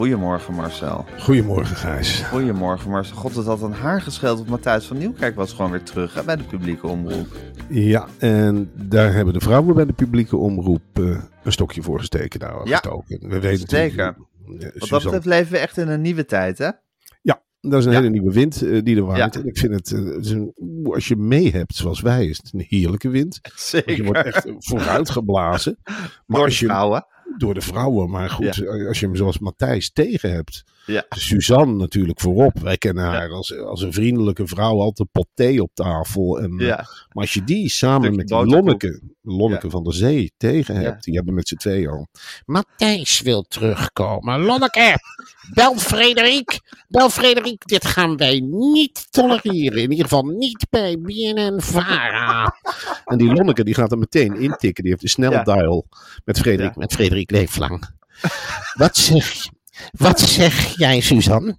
Goedemorgen Marcel. Goedemorgen Gijs. Goedemorgen Marcel. God, dat had een haar gescheeld, want Matthijs van Nieuwkerk was gewoon weer terug hè, bij de publieke omroep. Ja, en daar hebben de vrouwen bij de publieke omroep uh, een stokje voor gesteken. Ja, gestoken. We weten zeker. eh, Wat dat betreft leven we echt in een nieuwe tijd, hè? Ja, dat is een Ja. hele nieuwe wind eh, die er waait. Ja. En ik vind het, eh, het is een, als je mee hebt zoals wij, is het een heerlijke wind. Want Zeker. je wordt echt vooruit geblazen. Maar Door als je, vrouwen. Door de vrouwen, maar goed, als je hem zoals Matthijs tegen hebt. Ja. Suzanne natuurlijk voorop. Wij kennen haar als, als een vriendelijke vrouw, altijd pot thee op tafel. En, eh, Ja. Maar als je die samen met. Lonneke, Lonneke van der Zee tegen hebt, die hebben met z'n tweeën al. Matthijs wil terugkomen. Lonneke, bel Frederik. Bel Frederik, dit gaan wij niet tolereren. In ieder geval niet bij BNN-Vara. En die Lonneke die gaat er meteen intikken. Die heeft een sneldial met Frederik. Met Frederik Leeflang. Wat zeg, wat zeg jij, Suzanne?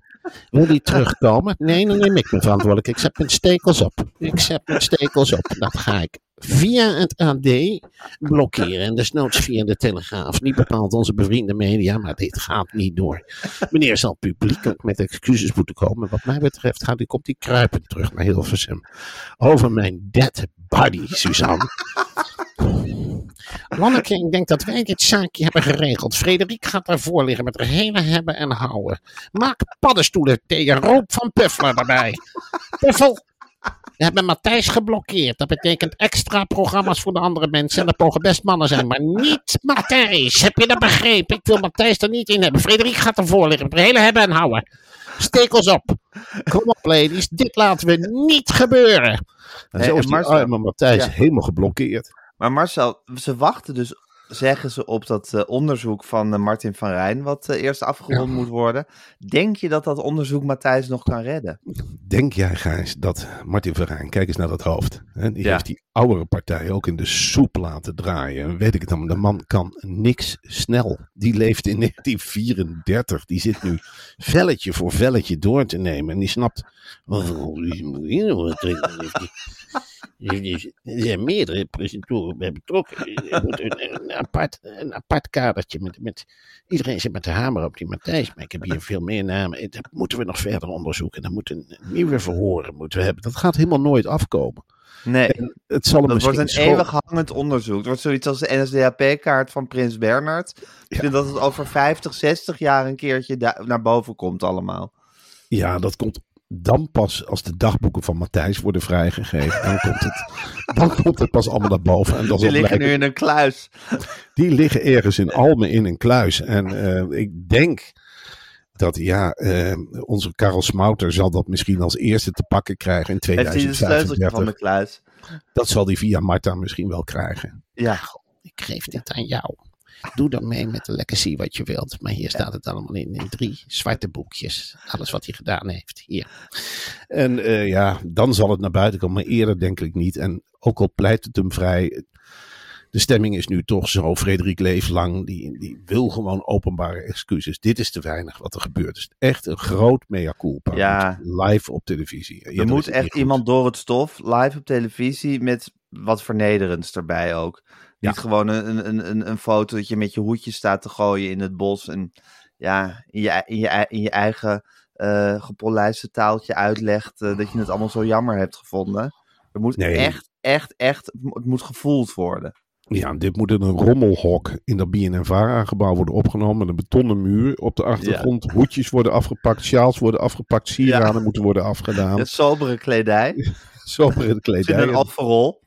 Wil die terugkomen? Nee, dan neem ik me verantwoordelijk. Ik zet mijn stekels op. Ik zet mijn stekels op. Dat ga ik via het AD blokkeren. En desnoods via de Telegraaf. Niet bepaald onze bevriende media, maar dit gaat niet door. Meneer zal publiekelijk met excuses moeten komen. Wat mij betreft gaat, komt hij kruipend terug naar Hilversum. Over mijn dead body, Suzanne. Lanneke, ik denk dat wij dit zaakje hebben geregeld. Frederik gaat daarvoor liggen met er hele hebben en houden. Maak paddenstoelen tegen roop van Puffler erbij. Puffel, we hebben Matthijs geblokkeerd. Dat betekent extra programma's voor de andere mensen. En dat mogen best mannen zijn, maar niet Matthijs. Heb je dat begrepen? Ik wil Matthijs er niet in hebben. Frederik gaat ervoor liggen met er hele hebben en houden. Stekels op. Kom op, ladies. Dit laten we niet gebeuren. En Hey, zo is die Marcel- arme Matthijs Ja. helemaal geblokkeerd. Maar Marcel, ze wachten dus, zeggen ze, op dat eh, onderzoek van eh, Martin van Rijn, wat eh, eerst afgerond moet worden. Denk je dat dat onderzoek Matthijs nog kan redden? Denk jij, Gijs, dat Martin Verijn, kijk eens naar dat hoofd. Hè? Die Ja. heeft die oudere partij ook in de soep laten draaien. En weet ik het dan, de man kan niks snel. Die leeft in 1934. Die zit nu velletje voor velletje door te nemen. En die snapt. "Oh, Er zijn meerdere presentatoren bij betrokken. Er moet een, apart, een apart kadertje met, met. Iedereen zit met de hamer op die Matthijs. Maar ik heb hier veel meer namen. Dat moeten we nog verder onderzoeken. Dan moeten een nieuwe verhoren moeten we hebben. Dat gaat helemaal nooit afkomen. Nee, Het zal dat wordt een eeuwig hangend onderzoek. Het wordt zoiets als de NSDAP-kaart van Prins Bernhard. Ik vind dat het over 50, 60 jaar een keertje naar boven komt allemaal. Ja, dat komt dan pas als de dagboeken van Matthijs worden vrijgegeven. Dan komt het, dan komt het pas allemaal naar boven. En dan Die zal liggen blijken- nu in een kluis. Die liggen ergens in Almen in een kluis. En eh, ik denk dat ja, eh, onze Karel Smouter zal dat misschien als eerste te pakken krijgen in Heeft hij de sleuteltje van de 2035. kluis? Dat zal hij via Marta misschien wel krijgen. Ja, Ik geef dit aan jou. Doe dan mee met de legacy wat je wilt. Maar hier staat het allemaal in, in drie zwarte boekjes. Alles wat hij gedaan heeft. Hier. En eh, ja, dan zal het naar buiten komen. Maar eerder denk ik niet. En ook al pleit het hem vrij. De stemming is nu toch zo. Frederik Leeflang, die, die wil gewoon openbare excuses. Dit is te weinig wat er gebeurt. Het is echt een groot mea culpa. Ja. Live op televisie. er Eerder moet echt iemand door het stof, live op televisie, met wat vernederends erbij ook. Ja. Niet gewoon een, een, een, een foto dat je met je hoedje staat te gooien in het bos. En ja, in je, in je, in je eigen eh gepolijste taaltje uitlegt eh, dat je het allemaal zo jammer hebt gevonden. Er moet Nee. echt, echt, echt, het moet- gevoeld worden. Ja, dit moet in een rommelhok in dat BNNVARA-gebouw worden opgenomen. Met een betonnen muur op de achtergrond. Hoedjes worden afgepakt, sjaals worden afgepakt, sieraden moeten worden afgedaan. Het sobere kledij, Sobere in kledij. een overal.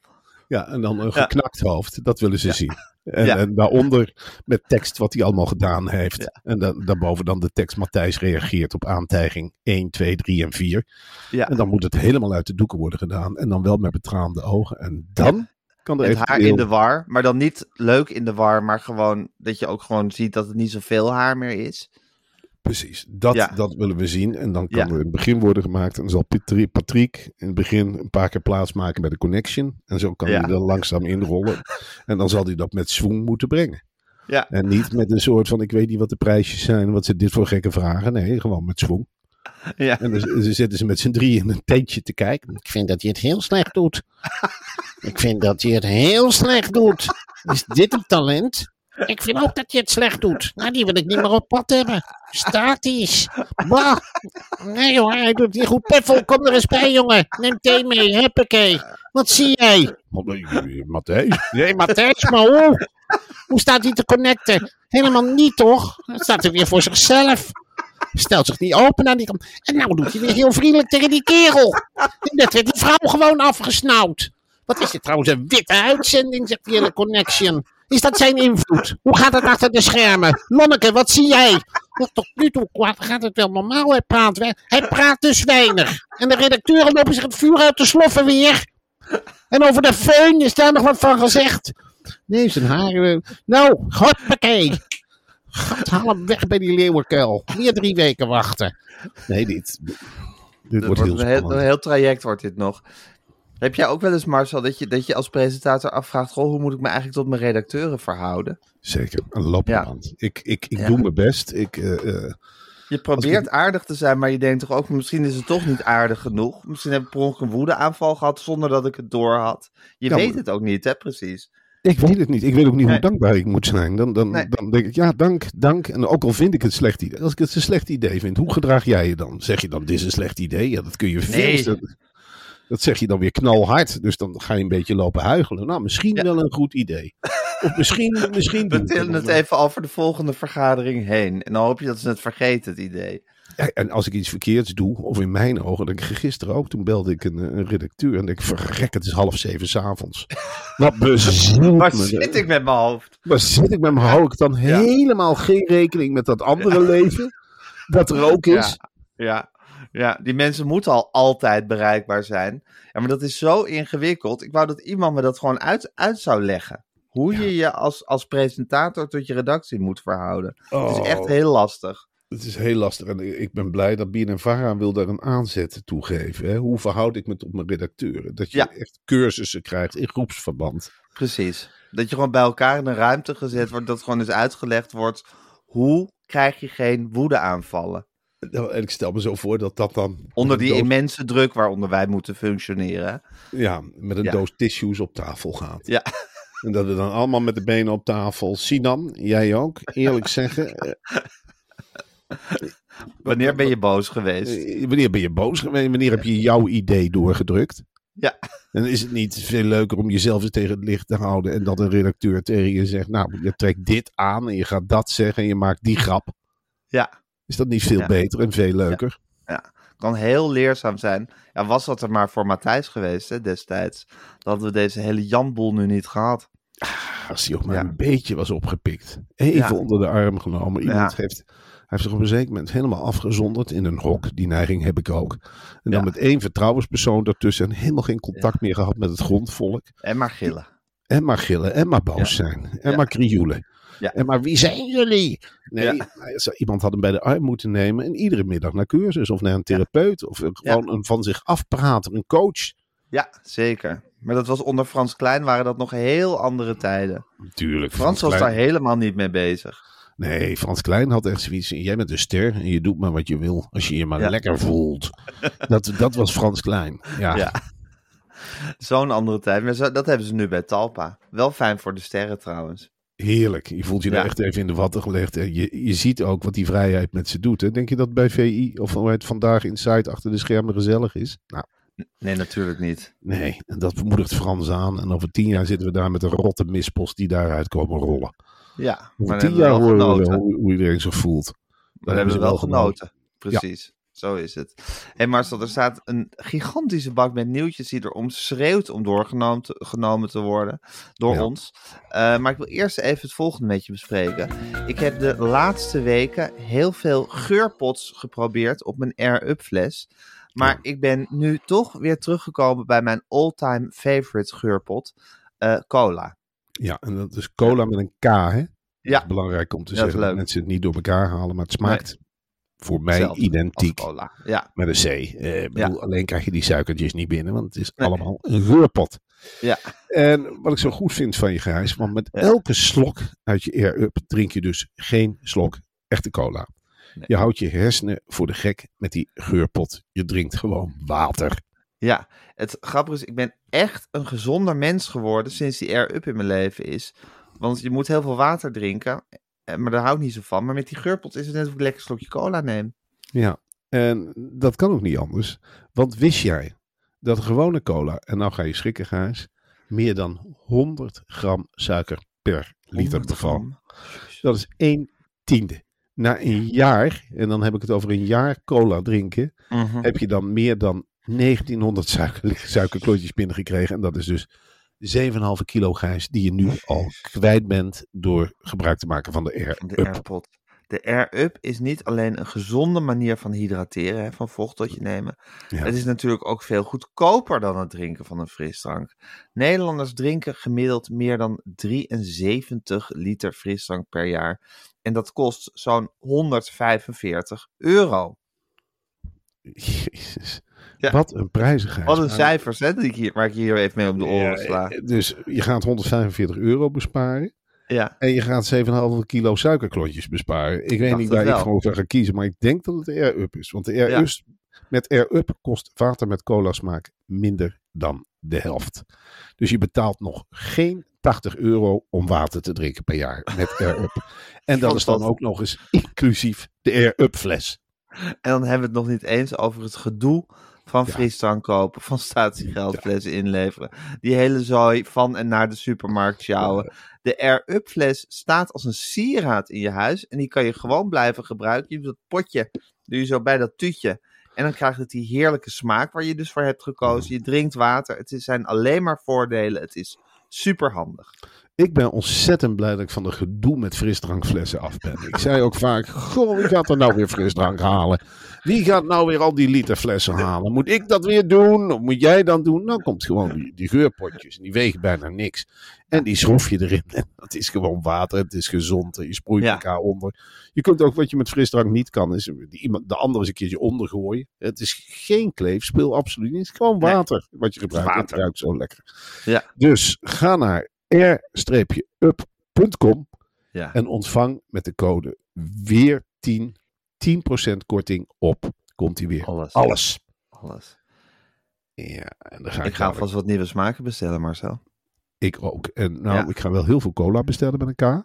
Ja, en dan een geknakt hoofd. Dat willen ze zien. En, en daaronder met tekst wat hij allemaal gedaan heeft. En da daarboven dan de tekst Matthijs reageert op aantijging 1, 2, 3 en 4. Ja. En dan moet het helemaal uit de doeken worden gedaan. En dan wel met betraande ogen. En dan kan er Met haar in de war, maar dan niet leuk in de war, maar gewoon dat je ook gewoon ziet dat het niet zoveel haar meer is. Precies, dat, Ja. dat willen we zien. En dan kan Ja. er in het begin worden gemaakt. En dan zal Patri- Patrick in het begin een paar keer plaatsmaken bij de connection. En zo kan Ja. hij er langzaam inrollen. En dan zal hij dat met swoon moeten brengen. Ja. En niet met een soort van, ik weet niet wat de prijsjes zijn. Wat ze dit voor gekke vragen. Nee, gewoon met swoon. Ja. En dan dan zitten ze met z'n drieën in een tentje te kijken. Ik vind dat je het heel slecht doet. Ik vind dat je het heel slecht doet. Is dit een talent? Ik vind ook dat je het slecht doet. Nou, die wil ik niet meer op pad hebben. Statisch. Bah. Nee hoor, hij doet niet goed. Peffel, kom er eens bij, jongen. Neem thee mee, huppakee. Wat zie jij? Matthijs? Nee, Matthijs, maar hoe? Hoe staat hij te connecten? Helemaal niet, toch? Dan staat hij weer voor zichzelf. Stelt zich niet open aan die kant. En nou doet hij weer heel vriendelijk tegen die kerel. En net werd die vrouw gewoon afgesnauwd. Wat is dit trouwens een witte uitzending, zegt die hele connection. Is dat zijn invloed? Hoe gaat het achter de schermen? Lonneke, wat zie jij? Tot nu toe gaat het wel normaal. Hij praat, hij praat dus weinig. En de redacteuren lopen zich het vuur uit te sloffen weer. En over de föhn is daar nog wat van gezegd. Nee, zijn haren. Nou, hoppakee. God, haal hem weg bij die leeuwenkuil. Weer drie weken wachten. Nee, dit, dit wordt heel een, heel, spannend. een heel traject wordt dit nog. Heb jij ook wel eens, Marcel, dat je, dat je als presentator afvraagt: goh, hoe moet ik me eigenlijk tot mijn redacteuren verhouden? Zeker, een lopende Ja. band. Ik, ik, ik Ja. doe mijn best. Ik, eh, eh, Je probeert aardig te zijn, maar je denkt toch ook: misschien is het toch niet aardig genoeg. Misschien heb ik per ongeluk een woedeaanval gehad zonder dat ik het door had. Je Ja, weet maar- het ook niet, hè, precies. Ik weet het niet. Ik weet ook niet Nee. hoe dankbaar ik moet zijn. Dan, dan, Nee. dan denk ik, ja, dank, dank. En ook al vind ik het slecht idee. Als ik het een slecht idee vind, hoe gedraag jij je dan? Zeg je dan, dit is een slecht idee? Ja, dat kun je Nee. veel. Dat, zeg je dan weer knalhard. Dus dan ga je een beetje lopen huigelen. Nou, misschien Ja. wel een goed idee. Of misschien, misschien We ik tillen het even over de volgende vergadering heen. En dan hoop je dat ze het vergeten, het idee. Ja, en als ik iets verkeerds doe, of in mijn ogen, dan gisteren ook, toen belde ik een, een redacteur en denk ik, verrek, het is half zeven s'avonds. Wat bezielt Waar me. zit ik met mijn hoofd? Waar zit ik met mijn hoofd? Dan Ja. helemaal geen rekening met dat andere leven, dat er ook is. Ja, ja, ja, die mensen moeten al altijd bereikbaar zijn. Ja, maar dat is zo ingewikkeld. Ik wou dat iemand me dat gewoon uit, uit zou leggen. Hoe je je als, als presentator tot je redactie moet verhouden. Het is echt Oh. heel lastig. Het is heel lastig en ik ben blij dat BNNVARA wil daar een aanzet toe geven. Hè? Hoe verhoud ik me tot mijn redacteuren? Dat je Ja. echt cursussen krijgt in groepsverband. Precies. Dat je gewoon bij elkaar in een ruimte gezet wordt. Dat gewoon eens uitgelegd wordt. Hoe krijg je geen woedeaanvallen? Nou, En ik stel me zo voor dat dat dan... Onder die doos- immense druk waaronder wij moeten functioneren. Ja, met een Ja. doos tissues op tafel gaat. Ja. En dat we dan allemaal met de benen op tafel. Sinan, jij ook, eerlijk zeggen. Wanneer ben je boos geweest? eh, wanneer ben je boos geweest? Wanneer heb je jouw idee doorgedrukt? Ja. En is het niet veel leuker om jezelf eens tegen het licht te houden en dat een redacteur tegen je zegt, nou, je trekt dit aan en je gaat dat zeggen en je maakt die grap. Ja. Is dat niet veel Ja. beter en veel leuker? kan heel leerzaam zijn. Ja, was dat er maar voor Matthijs geweest hè, destijds, dan hadden we deze hele Janboel nu niet gehad. Als hij ook maar Ja. een beetje was opgepikt. Even Ja. onder de arm genomen. Iemand Ja. heeft, hij heeft zich op een zeker moment helemaal afgezonderd in een hok. Die neiging heb ik ook. En dan Ja. met één vertrouwenspersoon daartussen. En helemaal geen contact meer gehad met het grondvolk. En maar gillen. En maar gillen. En maar boos zijn. En Ja. maar krioelen. Ja. En maar wie zijn jullie? Nee, Ja. iemand had hem bij de arm moeten nemen. En iedere middag naar cursus. Of naar een therapeut. Of gewoon een van zich afpraten. Een coach. Ja, zeker. Maar dat was onder Frans Klein waren dat nog heel andere tijden. Natuurlijk. Frans was daar helemaal niet mee bezig. Nee, Frans Klein had echt zoiets. Jij bent een ster en je doet maar wat je wil. Als je je maar Ja. lekker voelt. Dat, dat was Frans Klein. Ja. Ja. Zo'n andere tijd. Maar zo- dat hebben ze nu bij Talpa. Wel fijn voor de sterren trouwens. Heerlijk. Je voelt je Ja. er echt even in de watten gelegd. En je, je ziet ook wat die vrijheid met ze doet. Hè? Denk je dat bij VI of vanuit vandaag Inside achter de schermen gezellig is? Nou, Nee, natuurlijk niet. nee. En dat moedigt Frans aan. En over tien jaar zitten we daar met een rotte mispost die daaruit komen rollen. Ja, Over maar tien jaar horen we hoe, iedereen zich voelt. Maar hebben we wel genoten. Precies. Zo is het. Hey Marcel, er staat een gigantische bak met nieuwtjes die erom schreeuwt om doorgenomen te, genomen te worden door Ja. ons. Eh, maar ik wil eerst even het volgende met je bespreken. Ik heb de laatste weken heel veel geurpots geprobeerd op mijn Air-Up fles. Maar ik ben nu toch weer teruggekomen bij mijn all-time favorite geurpot, eh, cola. Ja, en dat is cola met een K, hè? Dat Ja. is belangrijk om te dat zeggen dat mensen het niet door elkaar halen. Maar het smaakt voor mij identiek. Ja, met een C. Eh, bedoel, Alleen krijg je die suikertjes niet binnen, want het is Nee. allemaal een geurpot. ja. En wat ik zo goed vind van je Gijs, want met Ja. elke slok uit je Air-Up drink je dus geen slok echte cola. Nee. Je houdt je hersenen voor de gek met die geurpot. Je drinkt gewoon water. Ja, het grappige is, ik ben echt een gezonder mens geworden sinds die Air-Up in mijn leven is. Want je moet heel veel water drinken, maar daar hou ik niet zo van. Maar met die geurpot is het net of ik lekker een slokje cola neem. Ja, en dat kan ook niet anders. Want wist jij dat gewone cola, en nou ga je schrikken Gijs, meer dan 100 gram suiker per liter 100 bevat. Dat is 1 tiende. Na een jaar, en dan heb ik het over een jaar cola drinken, Mhm. heb je dan meer dan 1900 suiker, suikerklontjes binnengekregen. En dat is dus 7,5 kilo gijs die je nu al kwijt bent door gebruik te maken van de Air De Up. De Air-Up is niet alleen een gezonde manier van hydrateren, hè, van vocht tot je nemen. Ja. Het is natuurlijk ook veel goedkoper dan het drinken van een frisdrank. Nederlanders drinken gemiddeld meer dan 73 liter frisdrank per jaar. En dat kost zo'n 145 euro. Jezus. Ja. Wat een prijzigheid. Wat een cijfers hè, die ik hier, waar ik hier even mee om de oren sla. Dus je gaat 145 euro besparen. Ja, En je gaat 7,5 kilo suikerklontjes besparen. Ik weet niet waar ik wel. gewoon voor ga kiezen. Maar ik denk dat het de Air Up is. Want de Ja. Met Air Up kost water met cola smaak minder dan de helft. Dus je betaalt nog geen 80 euro om water te drinken per jaar met Air Up. En dat is dan ook nog eens inclusief de Air Up fles. en dan hebben we het nog niet eens over het gedoe van frisdrank kopen, van statiegeldflessen inleveren. Die hele zooi van en naar de supermarkt sjouwen. De Air-Up fles staat als een sieraad in je huis en die kan je gewoon blijven gebruiken. Je doet dat potje, doe je zo bij dat tuutje. En dan krijgt het die heerlijke smaak waar je dus voor hebt gekozen. Je drinkt water. Het zijn alleen maar voordelen. Het is super handig. Ik ben ontzettend blij dat ik van de gedoe met frisdrankflessen af ben. Ik zei ook vaak, goh, wie gaat er nou weer frisdrank halen? Wie gaat nou weer al die liter flessen halen? Moet ik dat weer doen? Of moet jij dan doen? Dan komt gewoon die, die geurpotjes. En die wegen bijna niks. En die schroef je erin. En het is gewoon water. Het is gezond. Je sproeit Ja. elkaar onder. Je kunt ook, wat je met frisdrank niet kan, is iemand, de ander eens een keertje ondergooien. Het is geen kleefspeel, absoluut niet. Het is gewoon water wat je gebruikt. Water. Het ruikt zo lekker. Ja. Dus ga naar r-up.com Ja. en ontvang met de code weer 10 10% korting op. Komt hij weer. Alles. Alles. Alles. Ja, en dan ga ik, Ik ga alvast wat nieuwe smaken bestellen, Marcel. Ik ook. En nou, Ja. ik ga wel heel veel cola bestellen met een K.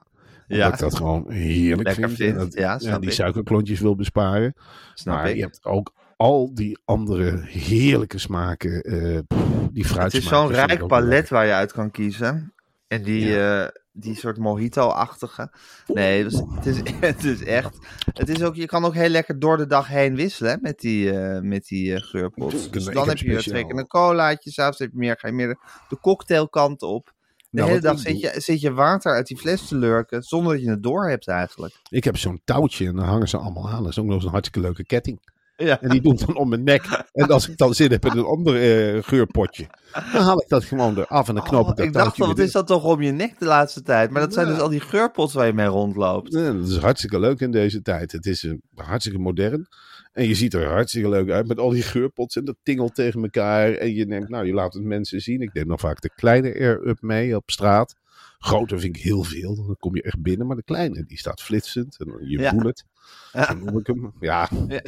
Ja, ik dat gewoon heerlijk Lekker vind. vind. En dat- Ja, en die ik. suikerklontjes wil besparen. snap maar ik. je hebt ook al die andere heerlijke smaken. eh pff, die Het fruitsmaken. is zo'n rijk palet waar je uit kan kiezen. En die, eh, die soort mojito-achtige. Nee, dus het, is, het is echt. Het is ook, je kan ook heel lekker door de dag heen wisselen hè, met die, eh met die eh. Tuurlijk, Dus dan heb je twee keer een colaatje, s'avonds heb je meer, ga je meer de, de cocktailkant op. De Nou, hele dag zit je, zit je water uit die fles te lurken zonder dat je het door hebt eigenlijk. Ik heb zo'n touwtje en dan hangen ze allemaal aan. Dat is ook nog eens een hartstikke leuke ketting. Ja, En die doe ik dan om mijn nek. En als ik dan zin heb in een ander eh, geurpotje, dan haal ik dat gewoon eraf en dan knoop Oh, ik dat ik dacht, wat is dat toch om je nek de laatste tijd? Maar dat zijn Ja. dus al die geurpots waar je mee rondloopt. Ja, dat is hartstikke leuk in deze tijd. Het is een, hartstikke modern. En je ziet er hartstikke leuk uit met al die geurpots en dat tingelt tegen elkaar. En je denkt, nou, je laat het mensen zien. Ik neem nog vaak de kleine Air-Up mee op straat. Grote vind ik heel veel. Dan kom je echt binnen. Maar de kleine, die staat flitsend. En je Ja. bullet. Ja. Noem ik hem. Ja. Ja.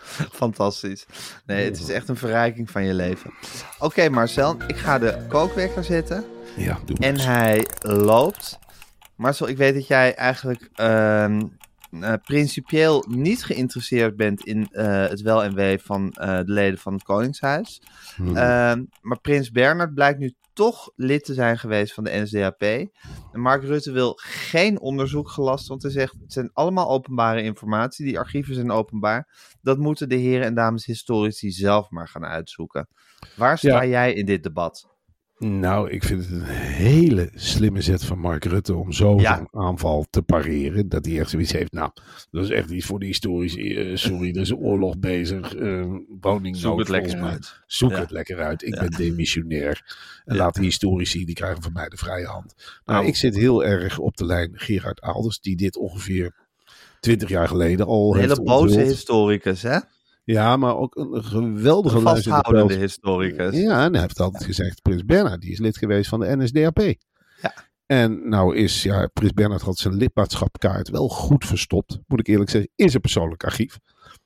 Fantastisch. Nee, het is echt een verrijking van je leven. Oké, Marcel, ik ga de kookwekker zetten. Ja, doe En hij loopt. Marcel, ik weet dat jij eigenlijk ehm, eh, principieel niet geïnteresseerd bent in eh, het wel en wee van eh, de leden van het Koningshuis. Hmm. Ehm, maar Prins Bernhard blijkt nu toch lid te zijn geweest van de NSDAP. En Mark Rutte wil geen onderzoek gelast, want hij zegt het zijn allemaal openbare informatie. Die archieven zijn openbaar. Dat moeten de heren en dames historici zelf maar gaan uitzoeken. Waar sta Ja. jij in dit debat? Nou, ik vind het een hele slimme zet van Mark Rutte om Ja. zo'n aanval te pareren. Dat hij echt zoiets heeft. Nou, dat is echt iets voor de historici. eh, sorry, er is een oorlog bezig. woningnood Zoek het lekker uit. Zoek Ja. het lekker uit. Ik Ja. ben demissionair. En laat de historici, die krijgen van mij de vrije hand. Maar Oh. ik zit heel erg op de lijn Gerard Alders, die dit ongeveer twintig jaar geleden al Een heeft hele boze onthuld. historicus, hè? Ja, maar ook een geweldige Een vasthoudende historicus. Ja, en hij heeft altijd gezegd, Prins Bernhard, die is lid geweest van de NSDAP. Ja. En nou is, ja, Prins Bernhard had zijn lidmaatschapkaart wel goed verstopt, moet ik eerlijk zeggen, in zijn persoonlijk archief.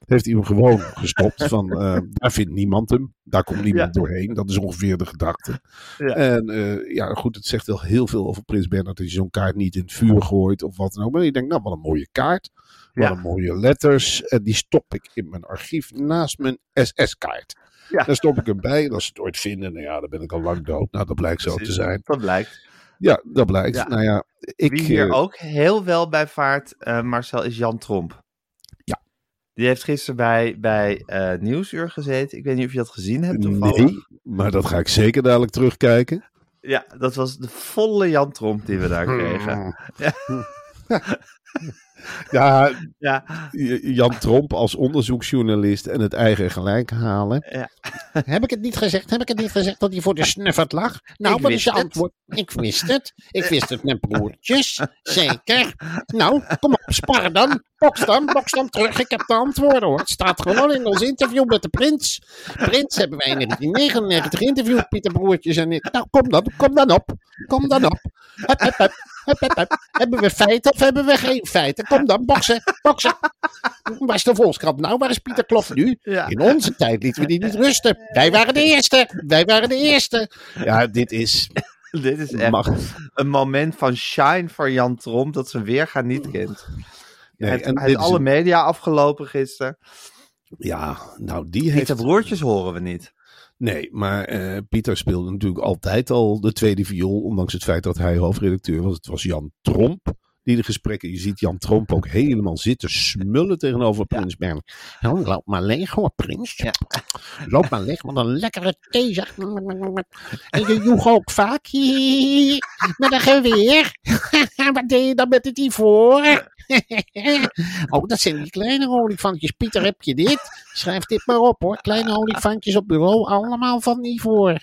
Heeft hij hem gewoon gestopt van, eh, daar vindt niemand hem, daar komt niemand Ja. doorheen. Dat is ongeveer de gedachte. Ja. En eh, ja, goed, het zegt wel heel veel over Prins Bernhard dat je zo'n kaart niet in het vuur gooit of wat dan ook. Maar je denkt, nou, wat een mooie kaart. Wat Ja. een mooie letters. En die stop ik in mijn archief naast mijn SS-kaart. Ja. Daar stop ik hem bij. En als ze het ooit vinden, nou ja, dan ben ik al lang dood. Nou, dat blijkt zo te zijn. Dat blijkt. Ja, dat blijkt. Ja. Nou ja, ik... Wie hier eh, ook heel wel bij vaart, Marcel, is Jan Tromp. Die heeft gisteren bij, bij eh, Nieuwsuur gezeten. Ik weet niet of je dat gezien hebt toevallig. Nee, maar dat ga ik zeker dadelijk terugkijken. Ja, dat was de volle Jan Tromp die we daar kregen. Ja. Ja, Ja, Jan Tromp als onderzoeksjournalist en het eigen gelijk halen. Ja. Heb ik het niet gezegd? Heb ik het niet gezegd dat hij voor de snuffert lag? Nou, wat is je antwoord? Ik wist het. Ik wist het met broertjes. Zeker. Nou, kom op, spar dan. Boks dan, boks dan terug. Ik heb de antwoorden hoor. Het staat gewoon in ons interview met de prins. Prins hebben wij in 1999 geïnterviewd, Pieter Broertjes en ik. Nou, kom dan, kom dan op. Kom dan op. Hup, hup, hup. Hup, hup, hup. Hebben we feiten of hebben we geen feiten? Kom dan, boksen, boksen. Waar is de Volkskrant nou? Waar is Pieter Klof nu? ja. In onze tijd lieten we die niet rusten. Wij waren de eerste. Wij waren de eerste. Ja, dit is... dit is echt Mag. een moment van shine voor Jan Tromp dat zijn weerga niet kent. Nee, en alle een- media afgelopen gisteren. Ja, nou die heeft... Pieter Broertjes horen we niet. Nee, maar eh, Pieter speelde natuurlijk altijd al de tweede viool. Ondanks het feit dat hij hoofdredacteur was. Het was Jan Tromp die de gesprekken... Je ziet Jan Tromp ook helemaal zitten smullen tegenover Prins Bernhard. Oh, loop maar leeg hoor, prins. Ja. Loop maar leeg, wat een lekkere thee zeg. En je joeg ook vaak. Met een geweer. Wat deed je dan met het ivoor? Oh, dat zijn die kleine olifantjes. Pieter, heb je dit? Schrijf dit maar op hoor. Kleine olifantjes op bureau, allemaal van ivoor.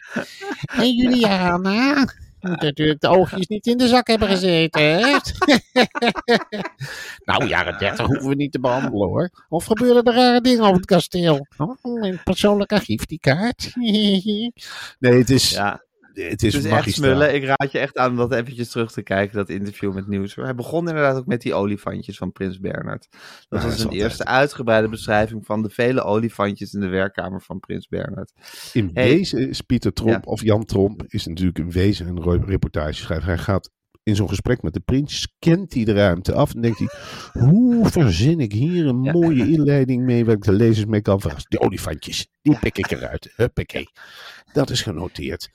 En Juliana? Moet natuurlijk de oogjes niet in de zak hebben gezeten, hè? nou, jaren 30 hoeven we niet te behandelen, hoor. Of gebeuren er rare dingen over het kasteel? Oh, in het persoonlijk archief, die kaart. Nee, het is, Ja, het is het is echt magistraal. smullen. Ik raad je echt aan om dat eventjes terug te kijken, dat interview met Nieuws. Hij begon inderdaad ook met die olifantjes van Prins Bernhard. Dat Ja, was een eerste uitgebreide beschrijving van de vele olifantjes in de werkkamer van Prins Bernhard. In Hey. wezen is Pieter Tromp, Ja. of Jan Tromp, is natuurlijk in wezen een reportageschrijver. Hij gaat in zo'n gesprek met de prins, scant hij de ruimte af en denkt hij, hoe verzin ik hier een mooie inleiding mee waar ik de lezers mee kan verrassen. Die olifantjes, die pik ik eruit. Huppakee. Dat is genoteerd.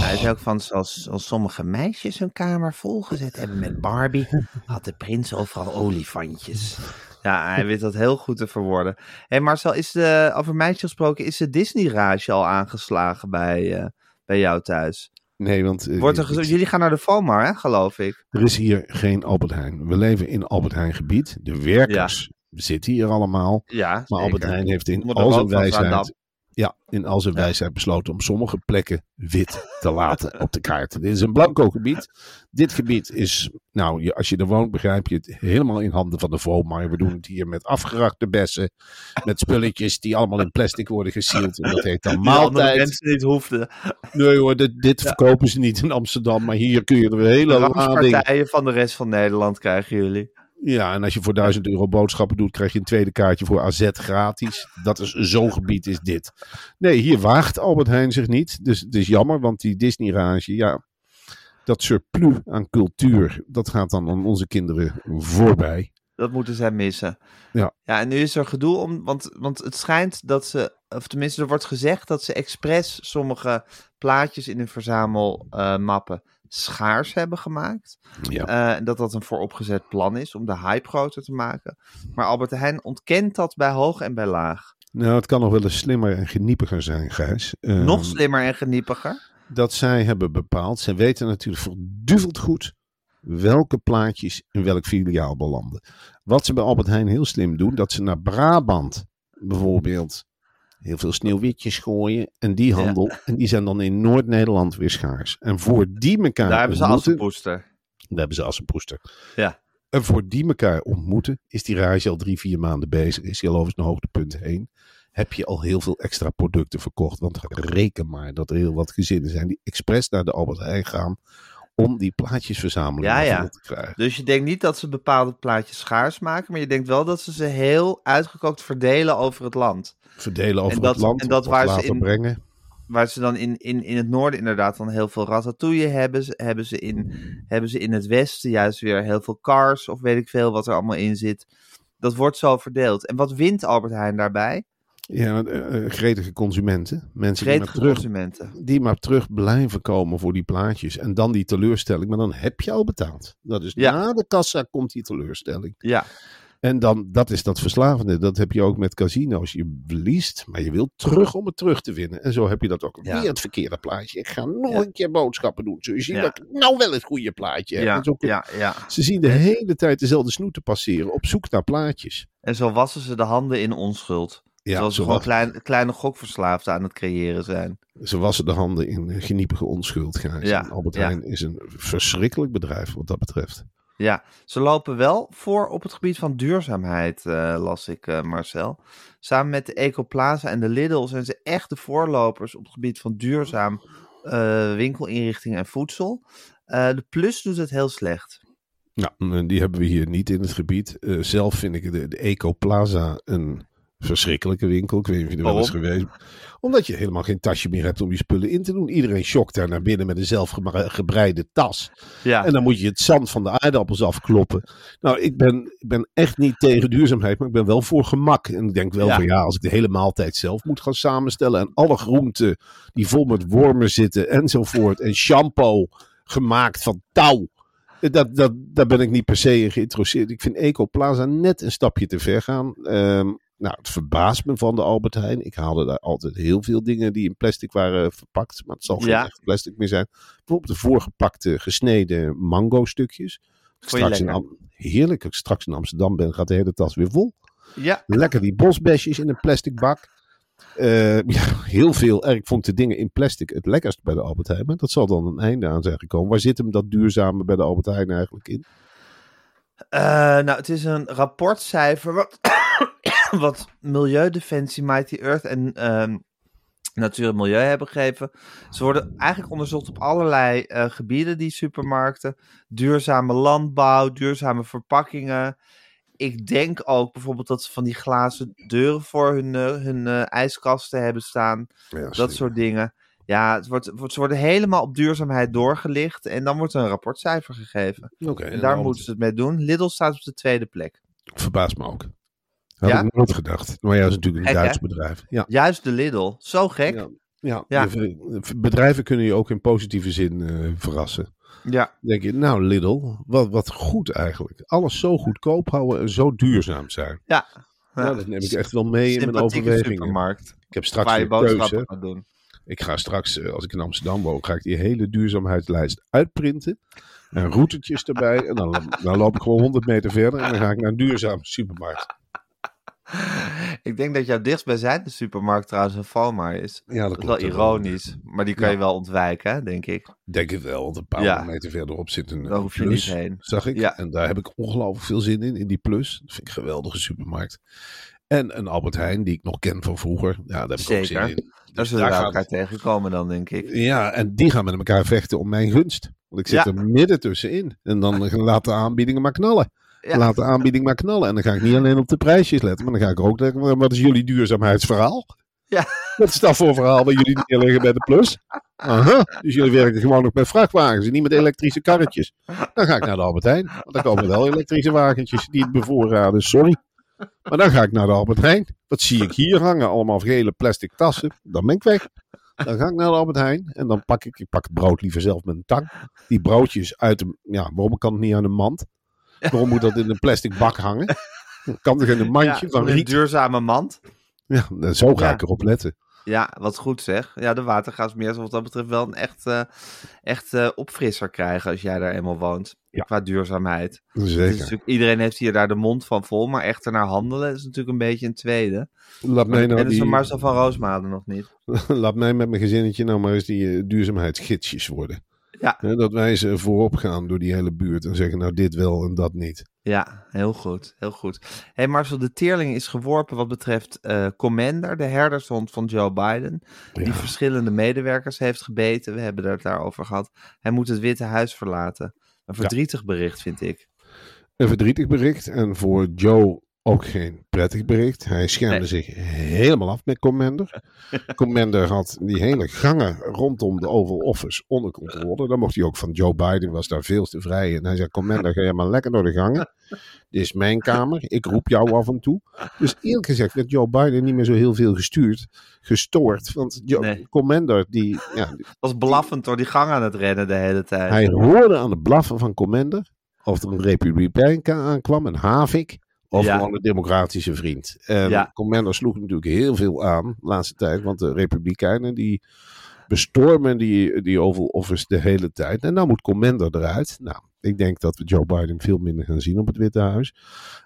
Hij zei ook van, zoals, zoals sommige meisjes hun kamer volgezet hebben met Barbie, had de prins overal olifantjes. Ja, hij weet dat heel goed te verwoorden. Hé hey Marcel, is de, over meisjes gesproken, is de Disney-rage al aangeslagen bij, eh, bij jou thuis? Nee, want eh, Wordt er, jullie gaan naar de FOMAR, hè, geloof ik. er is hier geen Albert Heijn. We leven in Albert Heijn gebied. De werkers zitten hier allemaal. Ja, Maar zeker. Albert Heijn heeft in al zijn wijsheid. Ja, in al zijn wijsheid besloten om sommige plekken wit te laten op de kaart. Dit is een blanco gebied. Dit gebied is, nou, je- als je er woont, begrijp je het helemaal in handen van de VOMAR. We doen het hier met afgerakte bessen, met spulletjes die allemaal in plastic worden gesield. En dat heet dan maaltijd. mensen niet hoefden. Nee hoor, dit, dit verkopen ze niet in Amsterdam, maar hier kun je er een hele lading. Van de rest van Nederland krijgen jullie. Ja, en als je voor 1000 euro boodschappen doet, krijg je een tweede kaartje voor AZ gratis. Dat is zo'n gebied is dit. Nee, hier waagt Albert Heijn zich niet. Dus het is jammer, want die Disney-rage, ja, dat surplus aan cultuur, dat gaat dan aan onze kinderen voorbij. Dat moeten zij missen. Ja. Ja, en nu is er gedoe om, want, want het schijnt dat ze, of tenminste er wordt gezegd dat ze expres sommige plaatjes in hun verzamelmappen schaars hebben gemaakt. Ja. Eh, en dat dat een vooropgezet plan is om de hype groter te maken. Maar Albert Heijn ontkent dat bij hoog en bij laag. Nou, het kan nog wel eens slimmer en geniepiger zijn, Gijs. Ehm, Nog slimmer en geniepiger. dat zij hebben bepaald. Zij weten natuurlijk verduveld goed welke plaatjes in welk filiaal belanden. Wat ze bij Albert Heijn heel slim doen, dat ze naar Brabant bijvoorbeeld heel veel sneeuwwitjes gooien. En die handel, en die zijn dan in Noord-Nederland weer schaars. En voor die elkaar Daar hebben ze Assenpoester. Daar hebben ze Assenpoester. Ja. En voor die elkaar ontmoeten, is die rage al drie, vier maanden bezig. Is hij al over zijn hoogtepunt heen. Heb je al heel veel extra producten verkocht. Want reken maar dat er heel wat gezinnen zijn die expres naar de Albert Heijn gaan. Om die plaatjesverzameling Ja, te krijgen. Dus je denkt niet dat ze bepaalde plaatjes schaars maken, maar je denkt wel dat ze ze heel uitgekookt verdelen over het land. Verdelen over En dat- het land. en dat waar ze in- brengen. Waar ze dan in, in, in het noorden inderdaad dan heel veel ratatouille hebben. Hebben ze, in, hebben ze in het westen juist weer heel veel cars of weet ik veel wat er allemaal in zit. Dat wordt zo verdeeld. En wat wint Albert Heijn daarbij? Ja, eh, eh, gretige consumenten. Mensen die maar, Gretige terug, consumenten. die maar terug blijven komen voor die plaatjes. En dan die teleurstelling. Maar dan heb je al betaald. Dat is Ja. na de kassa komt die teleurstelling. Ja, En dan, dat is dat verslavende. Dat heb je ook met casino's. Je verliest, maar je wilt terug om het terug te winnen. En zo heb je dat ook. Ja. Weer het verkeerde plaatje. Ik ga nog Ja. een keer boodschappen doen. Zul je zien Ja. dat ik nou wel het goede plaatje heb. ja. Ze zien de hele tijd dezelfde snoeten passeren. Op zoek naar plaatjes. En zo wassen ze de handen in onschuld. Ja, Zoals ze gewoon was- klein, kleine gokverslaafden aan het creëren zijn. Ze wassen de handen in eh, geniepige onschuld. Gijs. Ja, Albert ja. Heijn is een verschrikkelijk bedrijf wat dat betreft. Ja, ze lopen wel voor op het gebied van duurzaamheid, eh, las ik, eh, Marcel. Samen met de Ecoplaza en de Lidl zijn ze echt de voorlopers op het gebied van duurzaam eh, winkelinrichting en voedsel. De Plus doet het heel slecht. Ja, en die hebben we hier niet in het gebied. Zelf vind ik de, de Eco Plaza een verschrikkelijke winkel. Ik weet niet of je er wel eens geweest Omdat je helemaal geen tasje meer hebt om je spullen in te doen. Iedereen shokt daar naar binnen met een zelfgebreide tas. Ja, En dan moet je het zand van de aardappels afkloppen. Nou, ik ben, ik ben echt niet tegen duurzaamheid, maar ik ben wel voor gemak. En ik denk wel Ja. van ja, als ik de hele maaltijd zelf moet gaan samenstellen. En alle groenten die vol met wormen zitten enzovoort. En shampoo gemaakt van touw. Dat, dat, daar ben ik niet per se in geïnteresseerd. Ik vind Eco Plaza net een stapje te ver gaan. Ehm, nou, het verbaast me van de Albert Heijn. Ik haalde daar altijd heel veel dingen die in plastic waren verpakt. Maar het zal geen Ja. echt plastic meer zijn. Bijvoorbeeld de voorgepakte gesneden mango stukjes. je Straks in? Am- Heerlijk. Als ik straks in Amsterdam ben, gaat de hele tas weer vol. ja, Lekker die bosbesjes in een plastic bak. Eh, ja, heel veel. Ik vond de dingen in plastic het lekkerst bij de Albert Heijn. Maar dat zal dan een einde aan zijn gekomen. Waar zit hem dat duurzame bij de Albert Heijn eigenlijk in? Eh, nou, het is een rapportcijfer wat, wat Milieudefensie, Mighty Earth en ehm, Natuur en Milieu hebben gegeven. Ze worden eigenlijk onderzocht op allerlei eh, gebieden, die supermarkten. Duurzame landbouw, duurzame verpakkingen. Ik denk ook bijvoorbeeld dat ze van die glazen deuren voor hun, eh, hun eh, ijskasten hebben staan. Dat soort dingen. Ja, het wordt, ze worden helemaal op duurzaamheid doorgelicht. En dan wordt er een rapportcijfer gegeven. Oké. En daar moeten ze het mee doen. Lidl staat op de tweede plek. Verbaast me ook. Had Ja? ik nooit gedacht. Maar ja, dat is natuurlijk een Gek, hè? Duits bedrijf. Ja. Juist de Lidl. Zo gek. Ja. Ja, bedrijven kunnen je ook in positieve zin eh, verrassen. Ja. Dan denk je, nou Lidl, wat, wat goed eigenlijk. Alles zo goedkoop houden en zo duurzaam zijn. Ja. Nou, dat neem ik echt wel mee in mijn overwegingen. Ik heb straks weer keuze. doen. Ik ga straks, eh, als ik in Amsterdam woon, ga ik die hele duurzaamheidslijst uitprinten. En routetjes erbij. En dan, dan loop ik gewoon 100 meter verder en dan ga ik naar een duurzame supermarkt. Ik denk dat jouw dichtstbijzijnde supermarkt trouwens een Valmar is. Ja, Dat is wel ironisch. Maar die kan Ja. je wel ontwijken, denk ik. Denk het wel, want een paar Ja. meter verderop zit een, Daar hoef je plus, niet heen. zag ik. Ja. En daar heb ik ongelooflijk veel zin in, in die plus. Dat vind ik een geweldige supermarkt. En een Albert Heijn, die ik nog ken van vroeger. Ja, daar heb ik ook Zeker. zin in. Daar Dus zullen we elkaar gaat- tegenkomen dan, denk ik. Ja, en die gaan met elkaar vechten om mijn gunst. Want ik zit Ja. er midden tussenin. En dan laat de aanbiedingen maar knallen. Ja. Laat de aanbieding maar knallen. En dan ga ik niet alleen op de prijsjes letten, maar dan ga ik ook denken, wat is jullie duurzaamheidsverhaal? Ja. Wat is dat voor verhaal waar jullie neerleggen bij de plus? Aha, dus jullie werken gewoon nog met vrachtwagens en niet met elektrische karretjes. Dan ga ik naar de Albert Heijn. Want dan komen wel elektrische wagentjes die het bevoorraden. Sorry. Maar dan ga ik naar de Albert Heijn. Wat zie ik hier hangen? Allemaal gele plastic tassen. Dan ben ik weg. Dan ga ik naar de Albert Heijn en dan pak ik, ik pak het brood liever zelf met een tang. Die broodjes uit de, ja, waarom kan het niet aan een mand? Waarom moet dat in een plastic bak hangen? Kan toch in een mandje van een riet? duurzame mand. Ja, zo ga ik erop letten. Ja, wat goed zeg. Ja, de watergasmeer zal wat dat betreft wel een echt, eh, echt eh, opfrisser krijgen als jij daar eenmaal woont. Ja. Qua duurzaamheid. Zeker. natuurlijk, iedereen heeft hier daar de mond van vol, maar echt ernaar handelen is natuurlijk een beetje een tweede. Laat mij, En nou dat is die, van Marcel van Roosmalen nog niet. laat mij met mijn gezinnetje nou maar eens die eh, duurzaamheidsgidsjes worden. Ja. Dat wij ze voorop gaan door die hele buurt en zeggen nou dit wel en dat niet. Ja, heel goed, heel goed. hey Marcel, de teerling is geworpen wat betreft eh Commander, de herdershond van Joe Biden. Die Ja. verschillende medewerkers heeft gebeten. We hebben het daarover gehad. Hij moet het Witte Huis verlaten. Een verdrietig bericht, vind ik. Een verdrietig bericht en voor Joe ook geen prettig bericht. Hij schermde Nee. zich helemaal af met Commander. Commander had die hele gangen rondom de Oval Office onder controle. Dan mocht hij ook van Joe Biden, was daar veel te vrij. En hij zei, Commander, ga jij maar lekker door de gangen. Dit is mijn kamer, ik roep jou af en toe. Dus eerlijk gezegd werd Joe Biden niet meer zo heel veel gestuurd, gestoord. Want Joe, Nee. Commander, die, ja, Was blaffend door die gang aan het rennen de hele tijd. hij hoorde aan het blaffen van Commander of er een republikein aankwam, een Havik, of Ja. gewoon een democratische vriend. En Ja. Commander sloeg natuurlijk heel veel aan de laatste tijd, want de republikeinen die bestormen die, die Oval Office de hele tijd. En nou moet Commander eruit. Nou, ik denk dat we Joe Biden veel minder gaan zien op het Witte Huis.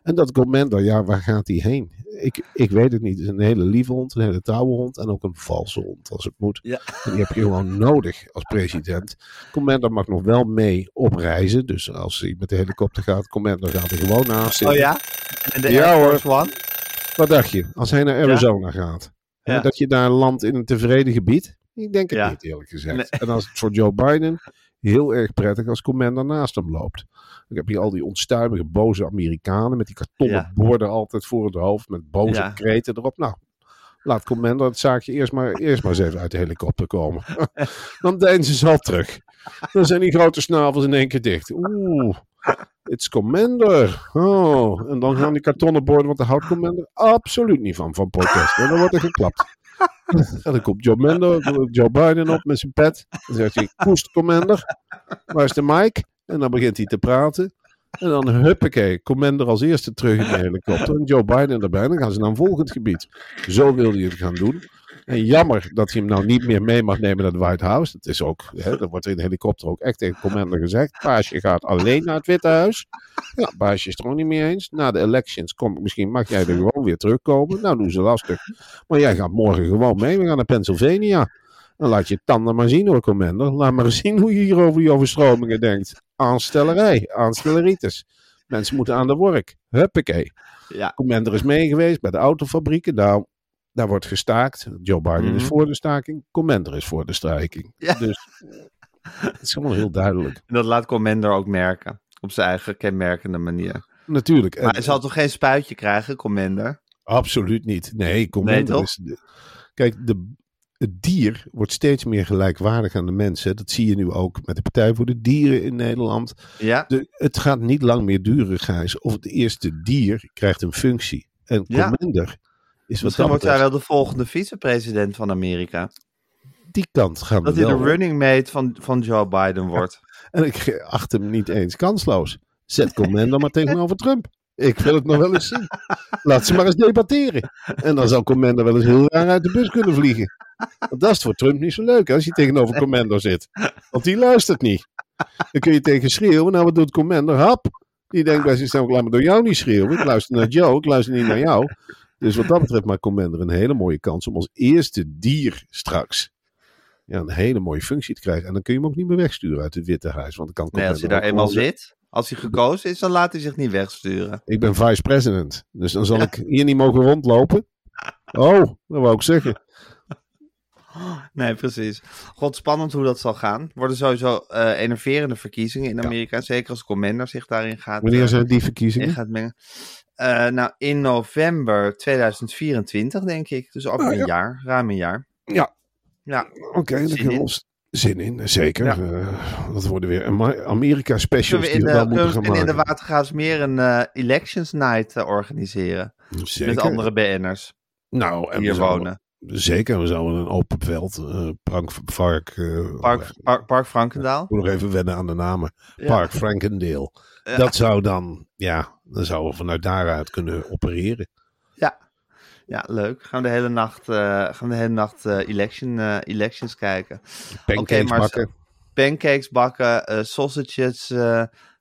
En dat Commander, ja, waar gaat hij heen? Ik, ik weet het niet. Het is een hele lieve hond, een hele trouwe hond en ook een valse hond als het moet. Ja. En die heb je gewoon nodig als president. Commander mag nog wel mee op reizen. Dus als hij met de helikopter gaat, Commander gaat er gewoon naast Oh zitten. ja? En de Ja, Air Force One? Wat dacht je? Als hij naar Arizona gaat. Ja. dat je daar landt in een tevreden gebied? Ik denk het Ja. niet, eerlijk gezegd. Nee. En als het voor Joe Biden heel erg prettig als Commander naast hem loopt. Dan heb je al die onstuimige, boze Amerikanen met die kartonnen Ja. borden altijd voor het hoofd. Met boze Ja. kreten erop. Nou, laat Commander het zaakje eerst maar, eerst maar eens even uit de helikopter komen. Dan deinzen ze al terug. Dan zijn die grote snavels in één keer dicht. Oeh, it's Commander. Oh, en dan gaan die kartonnen borden, want daar houdt Commander absoluut niet van, van protest. En dan wordt er geklapt. En dan komt Joe, Mendo, Joe Biden op met zijn pet. Dan zegt hij, koest Commander, waar is de mic? En dan begint hij te praten. En dan huppakee, Commander als eerste terug in de helikopter. En Joe Biden erbij. Dan gaan ze naar een volgend gebied. Zo wil hij het gaan doen. En jammer dat hij hem nou niet meer mee mag nemen naar het White House. Dat is ook, hè, dat wordt in de helikopter ook echt tegen Commander gezegd. Paasje gaat alleen naar het Witte Huis. Ja, Paasje is het er ook niet mee eens. Na de elections kom, misschien mag jij er gewoon weer terugkomen. Nou, doen ze lastig. Maar jij gaat morgen gewoon mee. We gaan naar Pennsylvania. Dan laat je tanden maar zien hoor, Commander. Laat maar zien hoe je hier over die overstromingen denkt. Aanstellerij, aanstelleritis. Mensen moeten aan de work. Huppakee. Ja. Commander is mee geweest bij de autofabrieken. Nou, daar wordt gestaakt. Joe Biden is Mhm. voor de staking. Commander is voor de strijking. Ja. Dus het is gewoon heel duidelijk. En dat laat Commander ook merken. Op zijn eigen kenmerkende manier. Natuurlijk. Maar hij zal toch geen spuitje krijgen, Commander? Absoluut niet. Nee, Commander is... de- Kijk, de, het dier wordt steeds meer gelijkwaardig aan de mensen. Dat zie je nu ook met de Partij voor de Dieren in Nederland. Ja? De, het gaat niet lang meer duren, Gijs. Of het eerste dier krijgt een functie. En. Commander is wat Misschien dat wordt hij wel de volgende vicepresident van Amerika. die kant gaan Dat we hij wel. de running mate van, van Joe Biden wordt. En ik acht hem niet eens kansloos. Zet Commander maar tegenover Trump. Ik wil het nog wel eens zien. Laat ze maar eens debatteren. En dan zal Commander wel eens heel raar uit de bus kunnen vliegen. Want dat is voor Trump niet zo leuk als hij tegenover Commander zit. Want die luistert niet. Dan kun je tegen schreeuwen. Nou, wat doet Commander? Hap. Die denkt bij zichzelf, laat me door jou niet schreeuwen. Ik luister naar Joe, ik luister niet naar jou. Dus wat dat betreft maakt Commander een hele mooie kans om als eerste dier straks ja, een hele mooie functie te krijgen. En dan kun je hem ook niet meer wegsturen uit het Witte Huis. Want dan kan Nee, als hij daar eenmaal zit, als hij gekozen is, dan laat hij zich niet wegsturen. Ik ben vice-president. Dus dan zal ik hier niet mogen rondlopen. Oh, dat wou ik zeggen. Nee, precies. God, spannend hoe dat zal gaan. Worden sowieso eh enerverende verkiezingen in Amerika. Zeker als Commander zich daarin gaat, Wanneer eh, zijn die in verkiezingen? gaat mengen. Eh, nou, in november 2024, denk ik. Dus over Ah, een ja. jaar, ruim een jaar. Ja, Ja, oké. daar Zin kunnen we ons zin in, zeker. Ja. Eh, dat worden weer Amerika specials die in we de, wel moeten gaan in de maken. Watergraafsmeer een eh, Elections Night eh, organiseren? Zeker. Met andere BN'ers nou, en hier we zouden- wonen. Zeker, we zouden een open veld, eh Park, Park, eh, Park, Park, Frankendaal. Ik moet nog even wennen aan de namen. Park Frankendale. Ja. Dat zou dan, ja, dan zouden we vanuit daaruit kunnen opereren. Ja. Ja, leuk. Gaan we de hele nacht, eh, gaan we de hele nacht eh, election, eh, elections kijken. Pancakes bakken. Pancakes bakken, sausages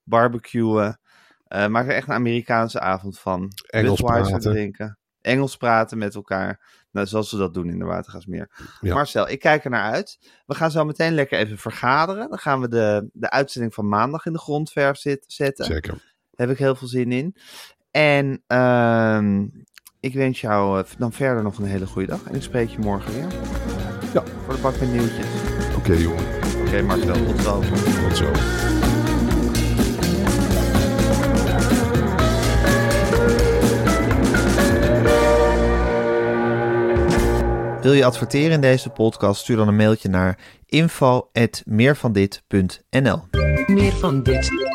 barbecuen. Maak er echt een Amerikaanse avond van. Engels praten. drinken. Engels praten met elkaar. Nou, zoals ze dat doen in de Watergasmeer. Ja. Marcel, ik kijk er naar uit. We gaan zo meteen lekker even vergaderen. Dan gaan we de, de uitzending van maandag in de grondverf zit, zetten. Zeker. Daar heb ik heel veel zin in. En ehm, ik wens jou eh, dan verder nog een hele goede dag. En ik spreek je morgen weer. Ja. Voor de bak met nieuwtjes. Oké, jongen. Oké, Marcel, tot zo. Tot zo. Wil je adverteren in deze podcast? Stuur dan een mailtje naar info.meervandit.nl Meer van dit.